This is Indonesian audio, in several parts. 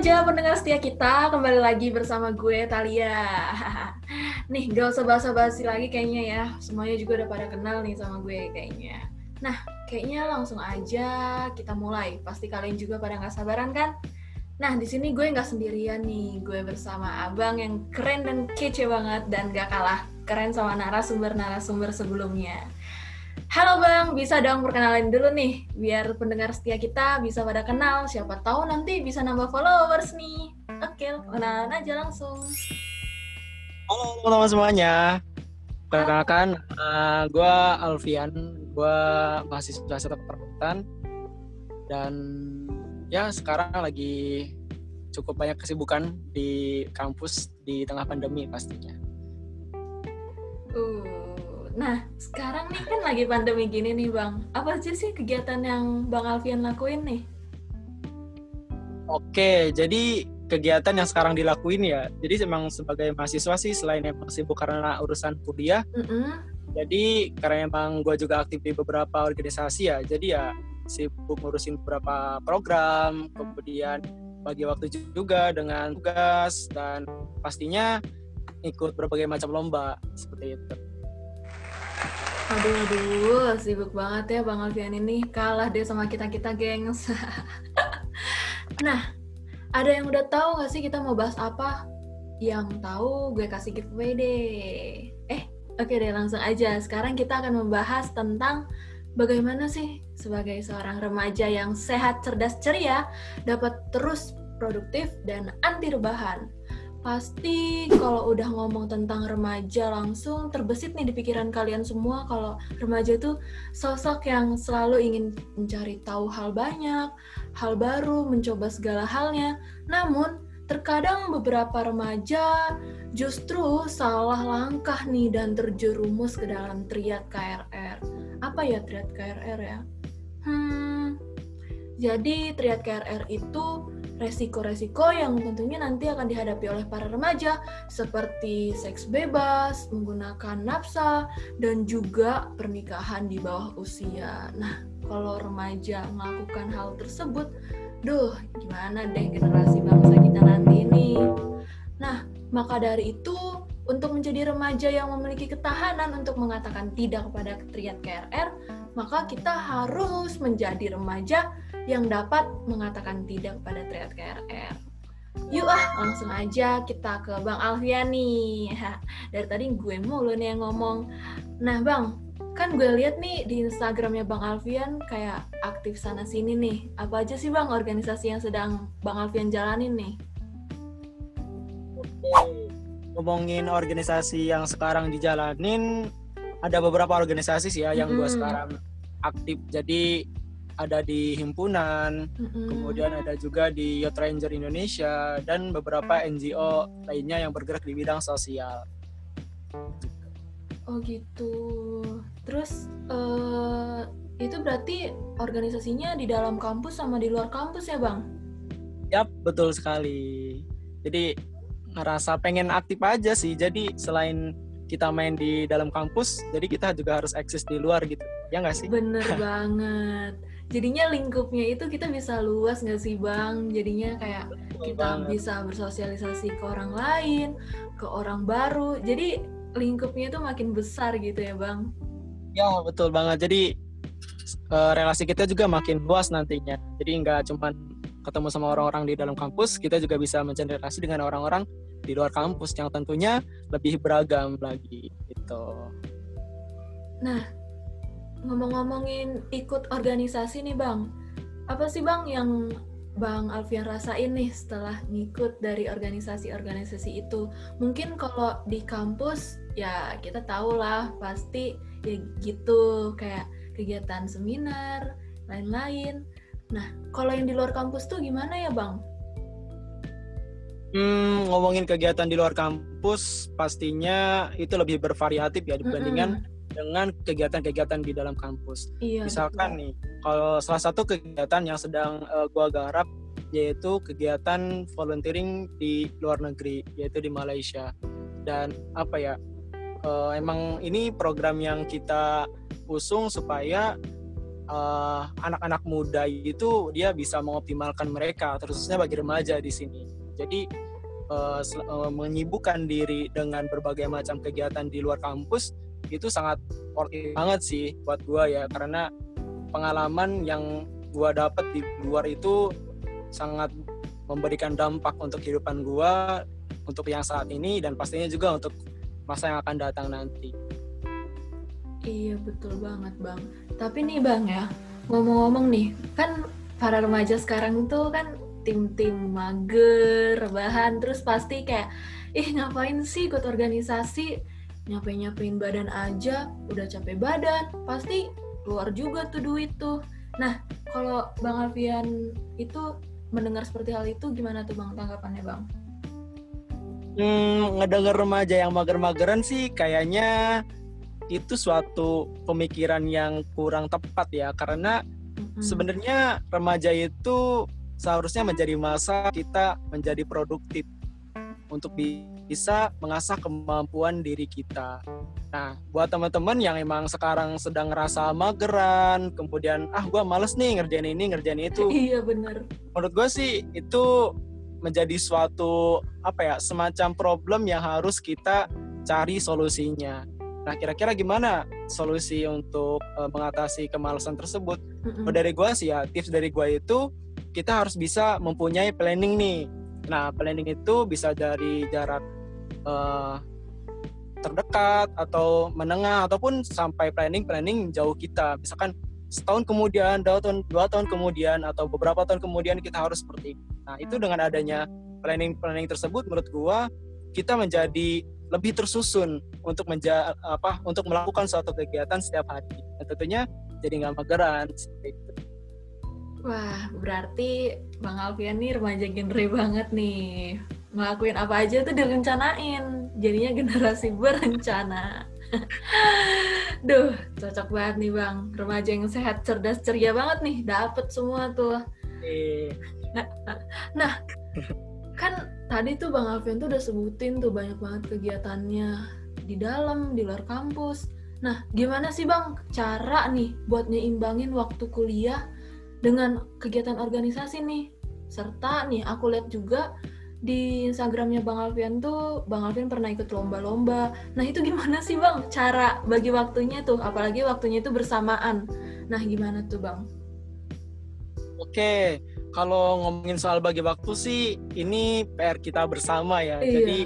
aja pendengar setia kita, kembali lagi bersama gue Talia. nih, gak usah basa-basi lagi kayaknya ya. Semuanya juga udah pada kenal nih sama gue kayaknya. Nah, kayaknya langsung aja kita mulai. Pasti kalian juga pada nggak sabaran kan? Nah, di sini gue nggak sendirian nih. Gue bersama abang yang keren dan kece banget dan gak kalah keren sama narasumber-narasumber sebelumnya. Halo Bang, bisa dong perkenalin dulu nih, biar pendengar setia kita bisa pada kenal, siapa tahu nanti bisa nambah followers nih. Oke, kenalan aja langsung. Halo teman-teman semuanya, perkenalkan uh, gue Alfian, gue mahasiswa satu perbuatan dan ya sekarang lagi cukup banyak kesibukan di kampus di tengah pandemi pastinya. Uh, Nah, sekarang nih kan lagi pandemi gini nih Bang. Apa aja sih kegiatan yang Bang Alfian lakuin nih? Oke, jadi kegiatan yang sekarang dilakuin ya. Jadi memang sebagai mahasiswa sih selain emang sibuk karena urusan kuliah, mm -hmm. jadi karena emang gue juga aktif di beberapa organisasi ya. Jadi ya sibuk ngurusin beberapa program, kemudian bagi waktu juga dengan tugas dan pastinya ikut berbagai macam lomba seperti itu. Aduh, aduh, sibuk banget ya Bang Alfian ini. Kalah deh sama kita-kita, gengs. nah, ada yang udah tahu gak sih kita mau bahas apa? Yang tahu gue kasih giveaway deh. Eh, oke okay deh langsung aja. Sekarang kita akan membahas tentang bagaimana sih sebagai seorang remaja yang sehat, cerdas, ceria dapat terus produktif dan anti rebahan. Pasti kalau udah ngomong tentang remaja langsung terbesit nih di pikiran kalian semua kalau remaja itu sosok yang selalu ingin mencari tahu hal banyak, hal baru, mencoba segala halnya. Namun, terkadang beberapa remaja justru salah langkah nih dan terjerumus ke dalam triad KRR. Apa ya triad KRR ya? Hmm, jadi triad KRR itu resiko-resiko yang tentunya nanti akan dihadapi oleh para remaja seperti seks bebas, menggunakan nafsa, dan juga pernikahan di bawah usia. Nah, kalau remaja melakukan hal tersebut, duh, gimana deh generasi bangsa kita nanti ini? Nah, maka dari itu, untuk menjadi remaja yang memiliki ketahanan untuk mengatakan tidak kepada triad KRR, maka kita harus menjadi remaja yang dapat mengatakan tidak pada triad KRR. Yuk ah, langsung aja kita ke Bang Alfian nih. Dari tadi gue mulu nih yang ngomong. Nah Bang, kan gue lihat nih di Instagramnya Bang Alfian kayak aktif sana sini nih. Apa aja sih Bang organisasi yang sedang Bang Alfian jalanin nih? Ngomongin organisasi yang sekarang dijalanin, ada beberapa organisasi sih ya yang mm -hmm. gue sekarang aktif. Jadi ada di himpunan, mm-hmm. kemudian ada juga di Youth Ranger Indonesia dan beberapa NGO lainnya yang bergerak di bidang sosial. Oh gitu. Terus uh, itu berarti organisasinya di dalam kampus sama di luar kampus ya bang? Yap, betul sekali. Jadi ngerasa pengen aktif aja sih. Jadi selain kita main di dalam kampus, jadi kita juga harus eksis di luar gitu. Ya nggak sih? Bener banget jadinya lingkupnya itu kita bisa luas nggak sih bang? Jadinya kayak kita bisa bersosialisasi ke orang lain ke orang baru. Jadi lingkupnya itu makin besar gitu ya bang? Ya betul banget. Jadi uh, relasi kita juga makin luas nantinya. Jadi nggak cuma ketemu sama orang-orang di dalam kampus kita juga bisa mencari relasi dengan orang-orang di luar kampus yang tentunya lebih beragam lagi gitu. Nah ngomong-ngomongin ikut organisasi nih bang, apa sih bang yang Bang Alfian rasain nih setelah ngikut dari organisasi-organisasi itu? Mungkin kalau di kampus ya kita tahu lah pasti ya gitu kayak kegiatan seminar, lain-lain. Nah, kalau yang di luar kampus tuh gimana ya Bang? Hmm, ngomongin kegiatan di luar kampus pastinya itu lebih bervariatif ya dibandingkan mm -mm dengan kegiatan-kegiatan di dalam kampus. Iya, Misalkan betul. nih, kalau salah satu kegiatan yang sedang uh, gua garap yaitu kegiatan volunteering di luar negeri, yaitu di Malaysia. Dan apa ya? Uh, emang ini program yang kita usung supaya uh, anak-anak muda itu dia bisa mengoptimalkan mereka, terusnya bagi remaja di sini. Jadi uh, uh, menyibukkan diri dengan berbagai macam kegiatan di luar kampus itu sangat worth banget sih buat gua ya karena pengalaman yang gua dapat di luar itu sangat memberikan dampak untuk kehidupan gua untuk yang saat ini dan pastinya juga untuk masa yang akan datang nanti. Iya betul banget bang. Tapi nih bang ya ngomong-ngomong nih kan para remaja sekarang itu kan tim-tim mager, rebahan, terus pasti kayak ih ngapain sih ikut organisasi nyapain-nyapain badan aja udah capek badan pasti keluar juga tuh duit tuh nah kalau bang Alfian itu mendengar seperti hal itu gimana tuh bang tanggapannya bang? Hmm, ngedenger remaja yang mager-mageran sih kayaknya itu suatu pemikiran yang kurang tepat ya karena mm-hmm. sebenarnya remaja itu seharusnya menjadi masa kita menjadi produktif untuk bisa mengasah kemampuan diri kita. Nah, buat teman-teman yang emang sekarang sedang ngerasa mageran, kemudian ah gue males nih ngerjain ini ngerjain itu. Iya bener. Menurut gue sih itu menjadi suatu apa ya semacam problem yang harus kita cari solusinya. Nah, kira-kira gimana solusi untuk uh, mengatasi kemalasan tersebut? Mm-hmm. Dari gue sih ya, tips dari gue itu kita harus bisa mempunyai planning nih. Nah, planning itu bisa dari jarak uh, terdekat atau menengah ataupun sampai planning-planning jauh kita. Misalkan setahun kemudian, dua tahun, dua tahun kemudian atau beberapa tahun kemudian kita harus seperti ini. Nah, itu dengan adanya planning-planning tersebut menurut gua kita menjadi lebih tersusun untuk menja apa untuk melakukan suatu kegiatan setiap hari. Dan tentunya jadi nggak mageran. Wah, berarti Bang Alfian nih remaja genre banget nih. Ngelakuin apa aja tuh direncanain. Jadinya generasi berencana. Duh, cocok banget nih Bang. Remaja yang sehat, cerdas, ceria banget nih. Dapet semua tuh. Nah, kan tadi tuh Bang Alvin tuh udah sebutin tuh banyak banget kegiatannya di dalam, di luar kampus. Nah, gimana sih Bang cara nih buat nyeimbangin waktu kuliah dengan kegiatan organisasi nih? Serta nih aku lihat juga di Instagramnya Bang Alfian tuh Bang Alfian pernah ikut lomba-lomba. Nah itu gimana sih Bang cara bagi waktunya tuh? Apalagi waktunya itu bersamaan. Nah gimana tuh Bang? Oke, kalau ngomongin soal bagi waktu sih ini PR kita bersama ya. Iya. Jadi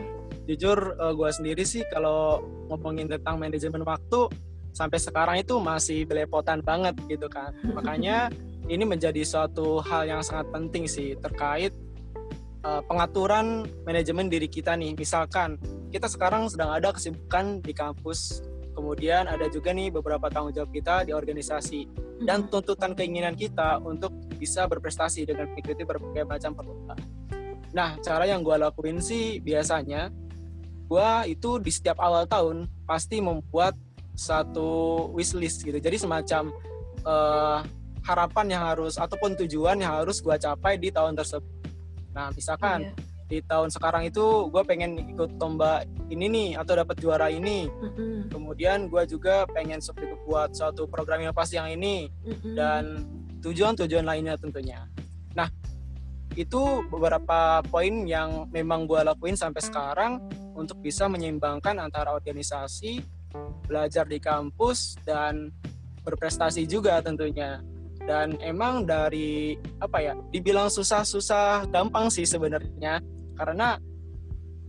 jujur eh, gue sendiri sih kalau ngomongin tentang manajemen waktu sampai sekarang itu masih belepotan banget gitu kan. Makanya ini menjadi suatu hal yang sangat penting sih terkait uh, pengaturan manajemen diri kita nih. Misalkan kita sekarang sedang ada kesibukan di kampus kemudian ada juga nih beberapa tanggung jawab kita di organisasi dan tuntutan keinginan kita untuk bisa berprestasi dengan mengikuti berbagai macam perlombaan. Nah, cara yang gue lakuin sih biasanya gue itu di setiap awal tahun pasti membuat satu wishlist gitu. Jadi semacam uh, harapan yang harus ataupun tujuan yang harus gue capai di tahun tersebut. Nah, misalkan iya. di tahun sekarang itu gue pengen ikut lomba ini nih atau dapat juara ini. Mm-hmm. kemudian gue juga pengen seperti buat suatu program inovasi yang ini. Mm-hmm. dan tujuan-tujuan lainnya tentunya. Nah itu beberapa poin yang memang gue lakuin sampai sekarang untuk bisa menyeimbangkan antara organisasi belajar di kampus dan berprestasi juga tentunya dan emang dari apa ya dibilang susah-susah gampang sih sebenarnya karena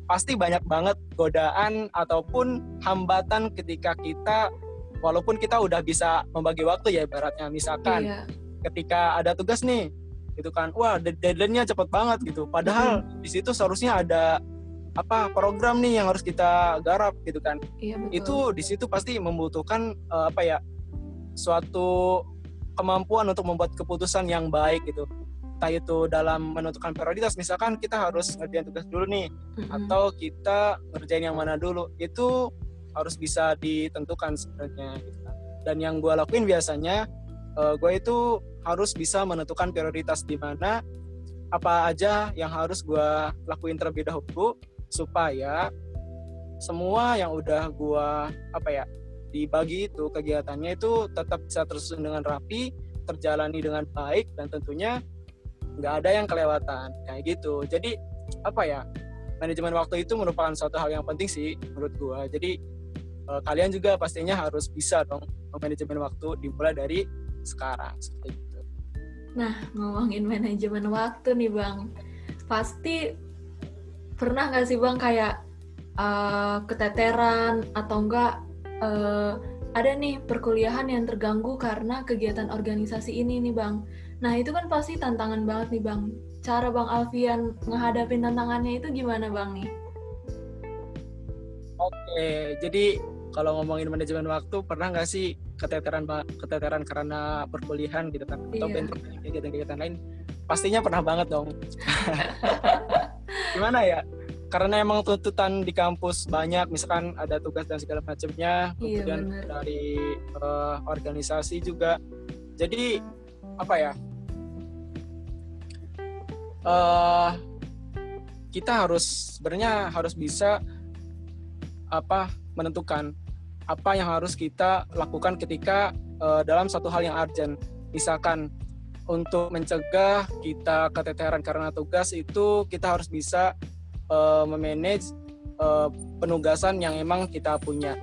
pasti banyak banget godaan ataupun hambatan ketika kita walaupun kita udah bisa membagi waktu ya ibaratnya misalkan iya. ketika ada tugas nih gitu kan wah deadline-nya cepet banget gitu padahal mm. di situ seharusnya ada apa program nih yang harus kita garap gitu kan iya, betul. itu di situ pasti membutuhkan uh, apa ya suatu kemampuan untuk membuat keputusan yang baik gitu entah itu dalam menentukan prioritas misalkan kita harus ngerjain tugas dulu nih mm-hmm. atau kita ngerjain yang mana dulu itu harus bisa ditentukan sebenarnya gitu. Dan yang gue lakuin biasanya uh, eh, gue itu harus bisa menentukan prioritas di mana apa aja yang harus gue lakuin terlebih dahulu supaya semua yang udah gue apa ya dibagi itu kegiatannya itu tetap bisa tersusun dengan rapi terjalani dengan baik dan tentunya nggak ada yang kelewatan. Kayak gitu. Jadi apa ya manajemen waktu itu merupakan suatu hal yang penting sih menurut gua. Jadi uh, kalian juga pastinya harus bisa dong manajemen waktu dimulai dari sekarang. Seperti itu. Nah ngomongin manajemen waktu nih bang. Pasti pernah nggak sih bang kayak uh, keteteran atau enggak uh, ada nih perkuliahan yang terganggu karena kegiatan organisasi ini nih bang Nah itu kan pasti tantangan banget nih Bang. Cara Bang Alfian menghadapi tantangannya itu gimana Bang nih? Oke, jadi kalau ngomongin manajemen waktu, pernah nggak sih keteteran keteteran karena perkuliahan gitu kan? Atau iya. kegiatan-kegiatan lain? Pastinya pernah banget dong. gimana ya? Karena emang tuntutan di kampus banyak, misalkan ada tugas dan segala macamnya, iya, kemudian bener. dari uh, organisasi juga. Jadi apa ya uh, kita harus sebenarnya harus bisa apa menentukan apa yang harus kita lakukan ketika uh, dalam satu hal yang urgent misalkan untuk mencegah kita keteteran karena tugas itu kita harus bisa uh, memanage uh, penugasan yang emang kita punya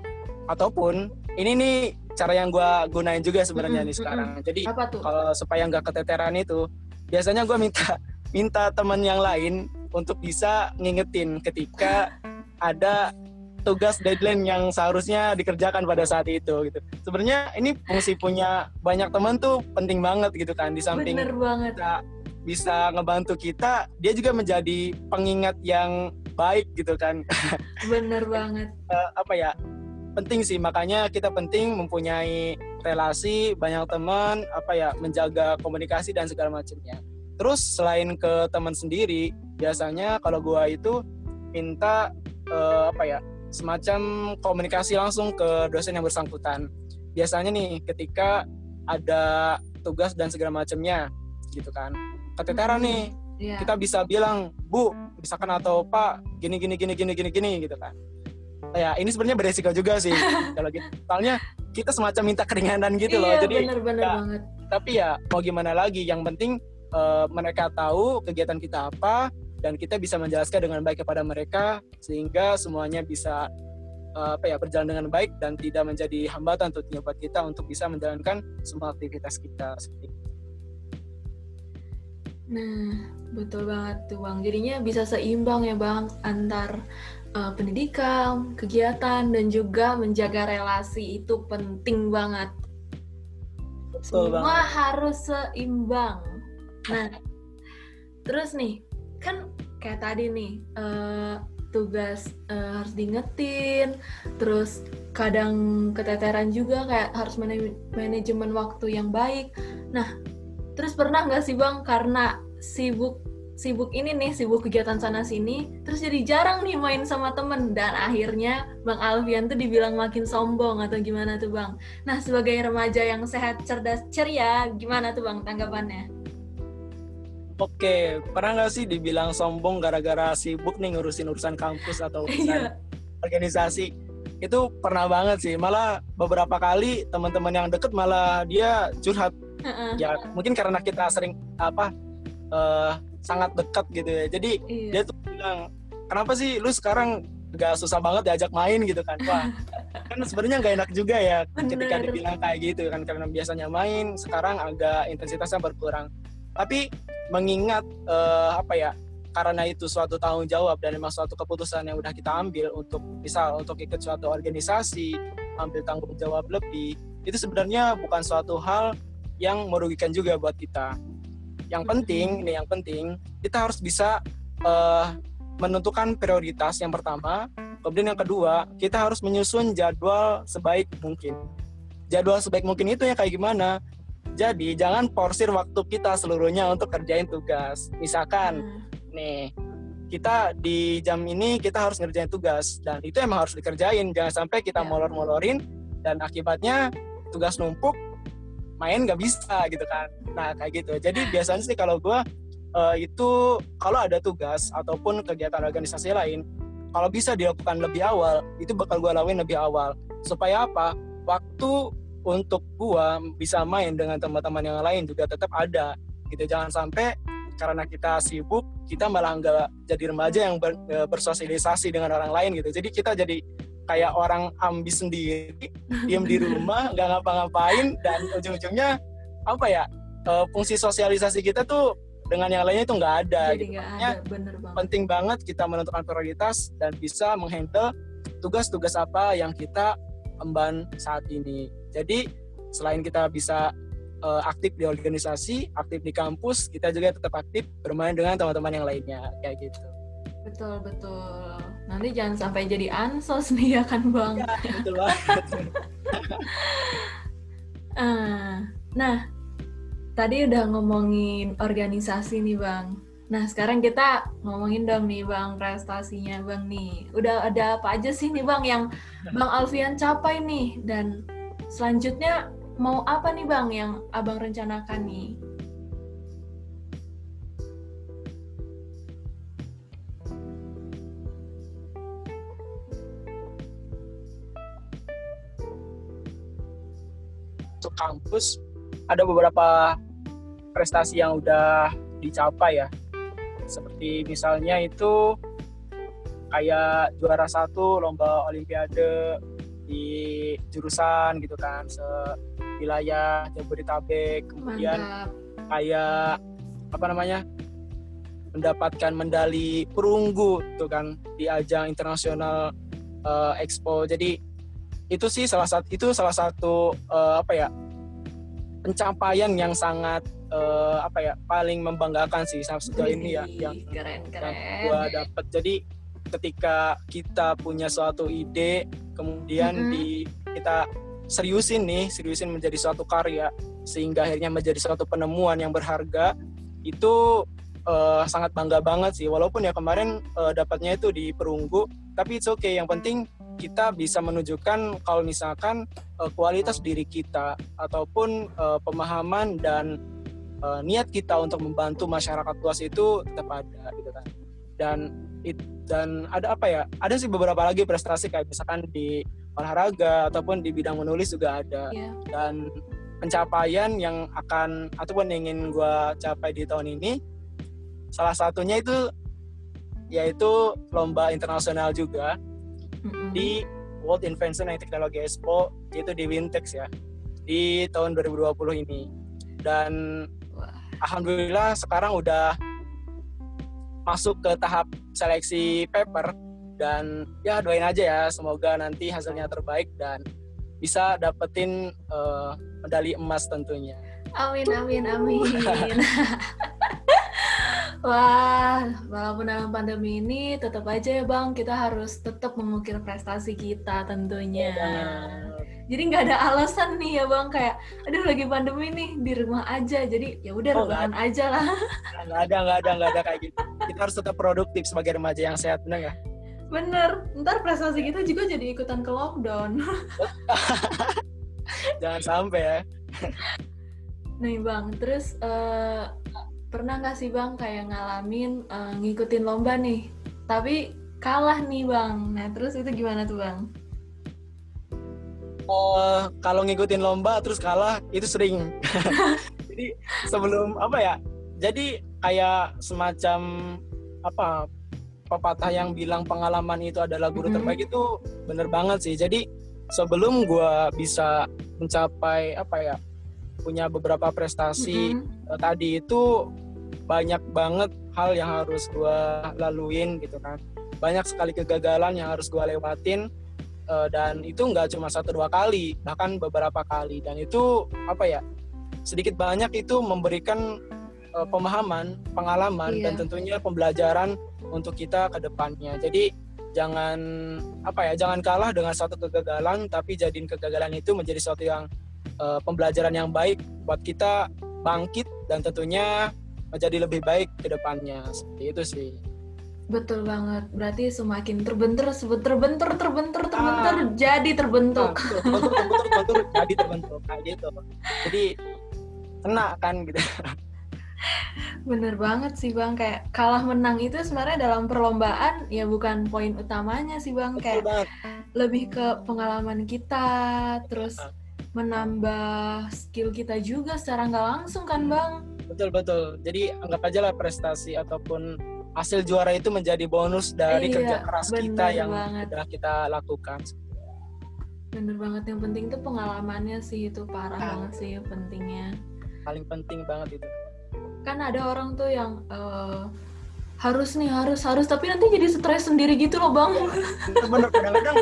ataupun ini nih cara yang gue gunain juga sebenarnya mm -hmm. nih sekarang. Jadi kalau supaya nggak keteteran itu, biasanya gue minta minta teman yang lain untuk bisa ngingetin ketika ada tugas deadline yang seharusnya dikerjakan pada saat itu gitu. Sebenarnya ini fungsi punya banyak teman tuh penting banget gitu kan di samping Bener banget. Bisa ngebantu kita, dia juga menjadi pengingat yang baik gitu kan. Bener banget. uh, apa ya? penting sih makanya kita penting mempunyai relasi banyak teman apa ya menjaga komunikasi dan segala macamnya terus selain ke teman sendiri biasanya kalau gua itu minta uh, apa ya semacam komunikasi langsung ke dosen yang bersangkutan biasanya nih ketika ada tugas dan segala macamnya gitu kan keteteran hmm, nih yeah. kita bisa bilang bu misalkan atau pak gini gini gini gini gini gini gitu kan ya ini sebenarnya beresiko juga sih kalau gitu. Soalnya kita semacam minta keringanan gitu loh. Iya, Jadi bener-bener ya, banget. Tapi ya mau gimana lagi? Yang penting uh, mereka tahu kegiatan kita apa dan kita bisa menjelaskan dengan baik kepada mereka sehingga semuanya bisa uh, apa ya berjalan dengan baik dan tidak menjadi hambatan tentunya buat kita untuk bisa menjalankan semua aktivitas kita seperti. Nah, betul banget tuh Bang. Jadinya bisa seimbang ya Bang antar uh, pendidikan, kegiatan, dan juga menjaga relasi itu penting banget. Betul Semua banget. harus seimbang. Nah, terus nih, kan kayak tadi nih, uh, tugas uh, harus diingetin, terus kadang keteteran juga kayak harus manajemen waktu yang baik. Nah, terus pernah nggak sih bang karena sibuk sibuk ini nih, sibuk kegiatan sana sini, terus jadi jarang nih main sama temen dan akhirnya Bang Alfian tuh dibilang makin sombong atau gimana tuh Bang? Nah sebagai remaja yang sehat, cerdas, ceria, gimana tuh Bang tanggapannya? Oke, pernah nggak sih dibilang sombong gara-gara sibuk nih ngurusin urusan kampus atau urusan organisasi? Itu pernah banget sih. Malah beberapa kali teman-teman yang deket malah dia curhat. Uh. Ya mungkin karena kita sering apa uh, sangat dekat gitu ya jadi iya. dia tuh bilang kenapa sih lu sekarang gak susah banget diajak main gitu kan wah kan sebenarnya gak enak juga ya Bener. ketika dibilang kayak gitu kan karena biasanya main sekarang agak intensitasnya berkurang tapi mengingat uh, apa ya karena itu suatu tanggung jawab dan memang suatu keputusan yang udah kita ambil untuk misal untuk ikut suatu organisasi ambil tanggung jawab lebih itu sebenarnya bukan suatu hal yang merugikan juga buat kita. Yang penting ini yang penting kita harus bisa uh, menentukan prioritas yang pertama. Kemudian yang kedua kita harus menyusun jadwal sebaik mungkin. Jadwal sebaik mungkin itu ya kayak gimana? Jadi jangan porsir waktu kita seluruhnya untuk kerjain tugas. Misalkan hmm. nih kita di jam ini kita harus ngerjain tugas dan itu emang harus dikerjain. Jangan sampai kita ya. molor-molorin dan akibatnya tugas numpuk main nggak bisa gitu kan. Nah kayak gitu. Jadi biasanya sih kalau gue uh, itu kalau ada tugas ataupun kegiatan organisasi lain kalau bisa dilakukan lebih awal itu bakal gue lakuin lebih awal. Supaya apa? Waktu untuk gua bisa main dengan teman-teman yang lain juga tetap ada gitu. Jangan sampai karena kita sibuk kita malah nggak jadi remaja yang ber, e, bersosialisasi dengan orang lain gitu. Jadi kita jadi kayak orang ambis sendiri diem di rumah nggak ngapa-ngapain dan ujung-ujungnya apa ya e, fungsi sosialisasi kita tuh dengan yang lainnya itu nggak ada jadi gitu. Gak ada, bener banget. penting banget kita menentukan prioritas dan bisa menghandle tugas-tugas apa yang kita emban saat ini jadi selain kita bisa uh, aktif di organisasi, aktif di kampus, kita juga tetap aktif bermain dengan teman-teman yang lainnya kayak gitu. Betul betul. Nanti jangan sampai jadi ansos nih ya kan bang. Ya, betul banget. uh, nah, tadi udah ngomongin organisasi nih bang. Nah sekarang kita ngomongin dong nih bang prestasinya bang nih. Udah ada apa aja sih nih bang yang bang Alfian capai nih dan selanjutnya mau apa nih Bang yang Abang rencanakan nih? Kampus ada beberapa prestasi yang udah dicapai ya. Seperti misalnya itu kayak juara satu lomba olimpiade di jurusan gitu kan se wilayah Jabodetabek kemudian Mantap. kayak apa namanya mendapatkan medali perunggu tuh kan di ajang internasional uh, expo jadi itu sih salah satu itu salah satu uh, apa ya pencapaian yang sangat uh, apa ya paling membanggakan sih sampai sejauh ini ya yang keren, keren. yang gua dapat jadi ketika kita punya suatu ide kemudian mm -hmm. di kita seriusin nih, seriusin menjadi suatu karya sehingga akhirnya menjadi suatu penemuan yang berharga itu uh, sangat bangga banget sih. Walaupun ya kemarin uh, dapatnya itu di perunggu, tapi it's okay. Yang penting kita bisa menunjukkan kalau misalkan uh, kualitas diri kita ataupun uh, pemahaman dan uh, niat kita untuk membantu masyarakat luas itu tetap ada gitu kan. Dan it, dan ada apa ya? Ada sih beberapa lagi prestasi kayak misalkan di olahraga ataupun di bidang menulis juga ada yeah. dan pencapaian yang akan ataupun ingin gue capai di tahun ini salah satunya itu yaitu lomba internasional juga mm-hmm. di World Invention and Technology Expo yaitu di Wintex ya di tahun 2020 ini dan Wah. alhamdulillah sekarang udah masuk ke tahap seleksi paper dan ya doain aja ya semoga nanti hasilnya terbaik dan bisa dapetin uh, medali emas tentunya. Amin amin amin. Wah, walaupun dalam pandemi ini tetap aja ya Bang, kita harus tetap mengukir prestasi kita tentunya. Ya, jadi nggak ada alasan nih ya Bang kayak, aduh lagi pandemi nih di rumah aja, jadi ya udah oh, rebahan aja lah. Nggak ada, nggak ada, nggak ada kayak gitu. Kita harus tetap produktif sebagai remaja yang sehat, benar nggak? Bener, ntar prestasi kita juga jadi ikutan ke lockdown. Jangan sampai ya. Nih bang, terus uh, pernah nggak sih bang kayak ngalamin uh, ngikutin lomba nih, tapi kalah nih bang. Nah terus itu gimana tuh bang? Oh, kalau ngikutin lomba terus kalah itu sering. jadi sebelum apa ya? Jadi kayak semacam apa pepatah yang bilang pengalaman itu adalah guru mm -hmm. terbaik itu bener banget sih. Jadi sebelum gue bisa mencapai apa ya punya beberapa prestasi mm -hmm. tadi itu banyak banget hal yang harus gue laluin gitu kan. Banyak sekali kegagalan yang harus gue lewatin uh, dan itu nggak cuma satu dua kali bahkan beberapa kali dan itu apa ya sedikit banyak itu memberikan uh, pemahaman, pengalaman iya. dan tentunya pembelajaran untuk kita ke depannya. Jadi jangan apa ya, jangan kalah dengan satu kegagalan tapi jadiin kegagalan itu menjadi suatu yang uh, pembelajaran yang baik buat kita bangkit dan tentunya menjadi lebih baik ke depannya. Seperti itu sih. Betul banget. Berarti semakin terbentur, terbentur, terbentur, terbentur, ah. jadi terbentuk. Nah, terbentur, terbentur, terbentur, jadi terbentuk. Kayak gitu. Jadi kena kan gitu. Bener banget sih bang, kayak kalah menang itu sebenarnya dalam perlombaan ya bukan poin utamanya sih bang, kayak lebih ke pengalaman kita, terus menambah skill kita juga secara nggak langsung kan bang? Betul betul. Jadi anggap aja lah prestasi ataupun hasil juara itu menjadi bonus dari iya, kerja keras kita yang banget. sudah kita lakukan. Bener banget. Yang penting tuh pengalamannya sih itu parah nah. banget sih pentingnya. Paling penting banget itu. Kan ada orang tuh yang uh, harus nih harus harus. Tapi nanti jadi stres sendiri gitu loh bang. Bener kadang-kadang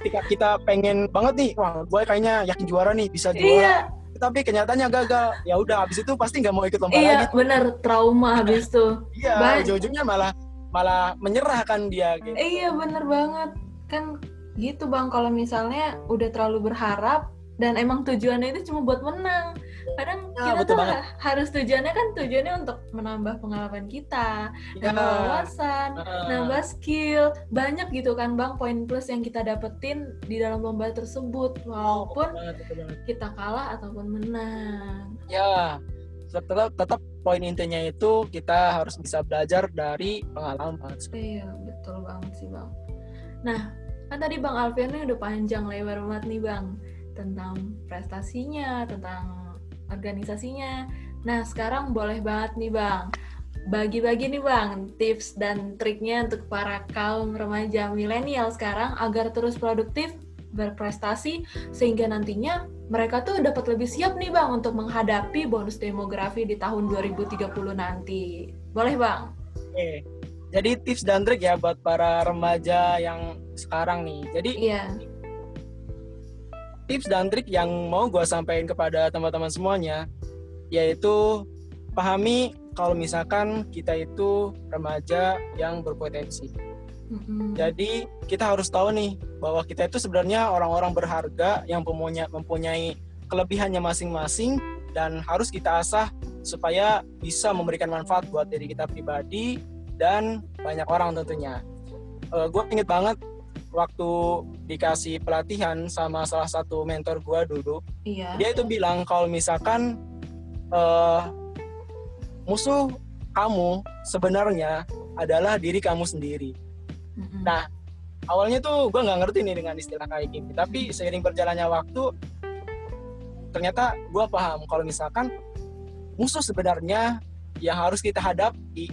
ketika kita pengen banget nih wah gue kayaknya yakin juara nih bisa juara. Iya. tapi kenyataannya gagal. Ya udah habis itu pasti nggak mau ikut lomba iya, lagi. bener. Trauma habis tuh. Iya ujung-ujungnya malah malah menyerahkan dia gitu. Iya bener banget. Kan gitu bang. Kalau misalnya udah terlalu berharap dan emang tujuannya itu cuma buat menang kadang ya, kita tuh banget. harus tujuannya kan tujuannya untuk menambah pengalaman kita ya. nambah wawasan uh. nambah skill banyak gitu kan bang poin plus yang kita dapetin di dalam lomba tersebut walaupun oh, banget, kita kalah ataupun menang ya tetap tetap poin intinya itu kita harus bisa belajar dari pengalaman iya betul banget sih bang nah kan tadi bang Alfian udah panjang lebar banget nih bang tentang prestasinya tentang organisasinya. Nah, sekarang boleh banget nih Bang, bagi-bagi nih Bang tips dan triknya untuk para kaum remaja milenial sekarang agar terus produktif, berprestasi, sehingga nantinya mereka tuh dapat lebih siap nih Bang untuk menghadapi bonus demografi di tahun 2030 nanti. Boleh Bang? Oke. Jadi tips dan trik ya buat para remaja yang sekarang nih. Jadi iya tips dan trik yang mau gue sampaikan kepada teman-teman semuanya yaitu pahami kalau misalkan kita itu remaja yang berpotensi. Mm-hmm. Jadi kita harus tahu nih bahwa kita itu sebenarnya orang-orang berharga yang mempunyai, mempunyai kelebihannya masing-masing dan harus kita asah supaya bisa memberikan manfaat buat diri kita pribadi dan banyak orang tentunya. Uh, eh, gue inget banget waktu dikasih pelatihan sama salah satu mentor gue dulu, iya. dia itu bilang kalau misalkan uh, musuh kamu sebenarnya adalah diri kamu sendiri. Mm-hmm. Nah, awalnya tuh gue nggak ngerti nih dengan istilah kayak gini, tapi seiring berjalannya waktu, ternyata gue paham kalau misalkan musuh sebenarnya yang harus kita hadapi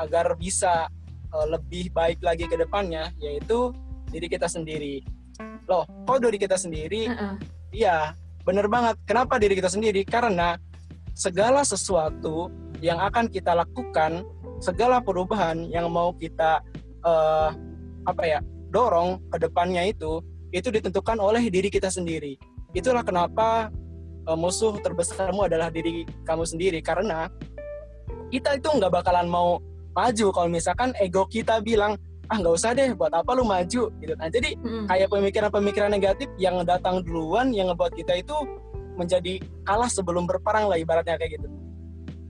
agar bisa uh, lebih baik lagi ke depannya, yaitu diri kita sendiri. Loh kok diri kita sendiri? Uh-uh. iya bener banget. Kenapa diri kita sendiri? Karena segala sesuatu yang akan kita lakukan segala perubahan yang mau kita uh, apa ya dorong ke depannya itu itu ditentukan oleh diri kita sendiri. Itulah kenapa uh, musuh terbesarmu adalah diri kamu sendiri. Karena kita itu nggak bakalan mau maju kalau misalkan ego kita bilang ah nggak usah deh buat apa lu maju? Gitu nah jadi hmm. kayak pemikiran-pemikiran negatif yang datang duluan yang ngebuat kita itu menjadi kalah sebelum berperang lah ibaratnya kayak gitu.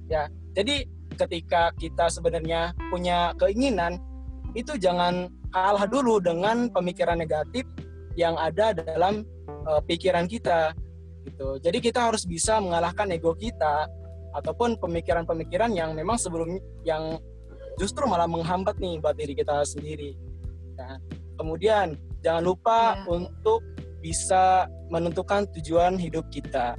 Ya jadi ketika kita sebenarnya punya keinginan itu jangan kalah dulu dengan pemikiran negatif yang ada dalam uh, pikiran kita gitu. Jadi kita harus bisa mengalahkan ego kita ataupun pemikiran-pemikiran yang memang sebelum yang justru malah menghambat nih buat diri kita sendiri. Nah, kemudian jangan lupa yeah. untuk bisa menentukan tujuan hidup kita.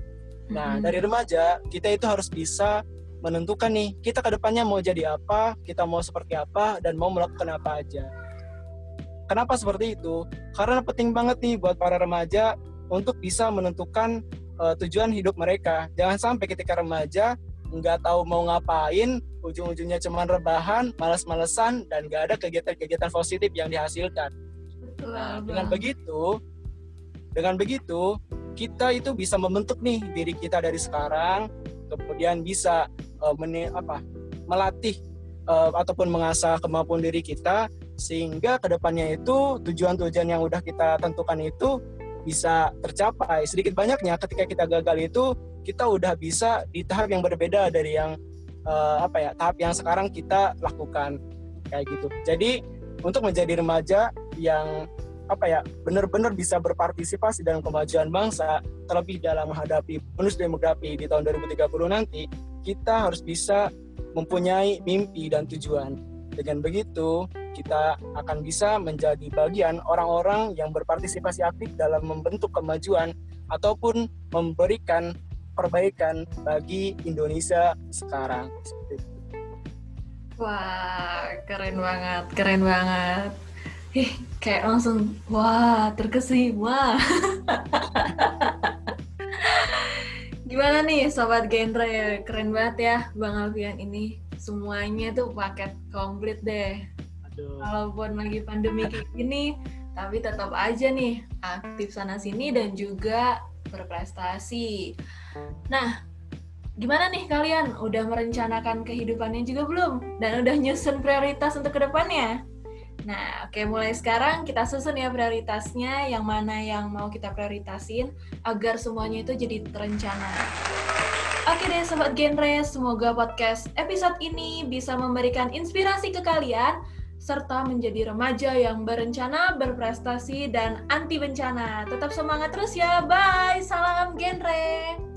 Nah, mm-hmm. dari remaja kita itu harus bisa menentukan nih kita ke depannya mau jadi apa, kita mau seperti apa, dan mau melakukan apa aja. Kenapa seperti itu? Karena penting banget nih buat para remaja untuk bisa menentukan uh, tujuan hidup mereka. Jangan sampai ketika remaja nggak tahu mau ngapain, ujung-ujungnya cuma rebahan, malas-malesan, dan nggak ada kegiatan-kegiatan positif yang dihasilkan. Nah, dengan begitu, dengan begitu kita itu bisa membentuk nih diri kita dari sekarang, kemudian bisa uh, meni, apa, melatih uh, ataupun mengasah kemampuan diri kita sehingga ke depannya itu tujuan-tujuan yang udah kita tentukan itu bisa tercapai. Sedikit banyaknya ketika kita gagal itu kita udah bisa di tahap yang berbeda dari yang uh, apa ya tahap yang sekarang kita lakukan. Kayak gitu. Jadi untuk menjadi remaja yang apa ya benar-benar bisa berpartisipasi dalam kemajuan bangsa terlebih dalam menghadapi bonus demografi di tahun 2030 nanti kita harus bisa mempunyai mimpi dan tujuan. Dengan begitu kita akan bisa menjadi bagian orang-orang yang berpartisipasi aktif dalam membentuk kemajuan ataupun memberikan perbaikan bagi Indonesia sekarang. Wah, keren banget, keren banget. Ih, kayak langsung, wah, terkesima. Gimana nih Sobat Genre? Keren banget ya Bang Alfian ini. Semuanya tuh paket komplit deh. Aduh. Walaupun lagi pandemi kayak gini, tapi tetap aja nih aktif sana-sini dan juga berprestasi. Nah, gimana nih kalian? Udah merencanakan kehidupannya juga belum? Dan udah nyusun prioritas untuk ke depannya? Nah, oke mulai sekarang kita susun ya prioritasnya, yang mana yang mau kita prioritasin agar semuanya itu jadi terencana. Oke deh Sobat Genre, semoga podcast episode ini bisa memberikan inspirasi ke kalian serta menjadi remaja yang berencana, berprestasi, dan anti bencana. Tetap semangat terus ya, bye! Salam Genre!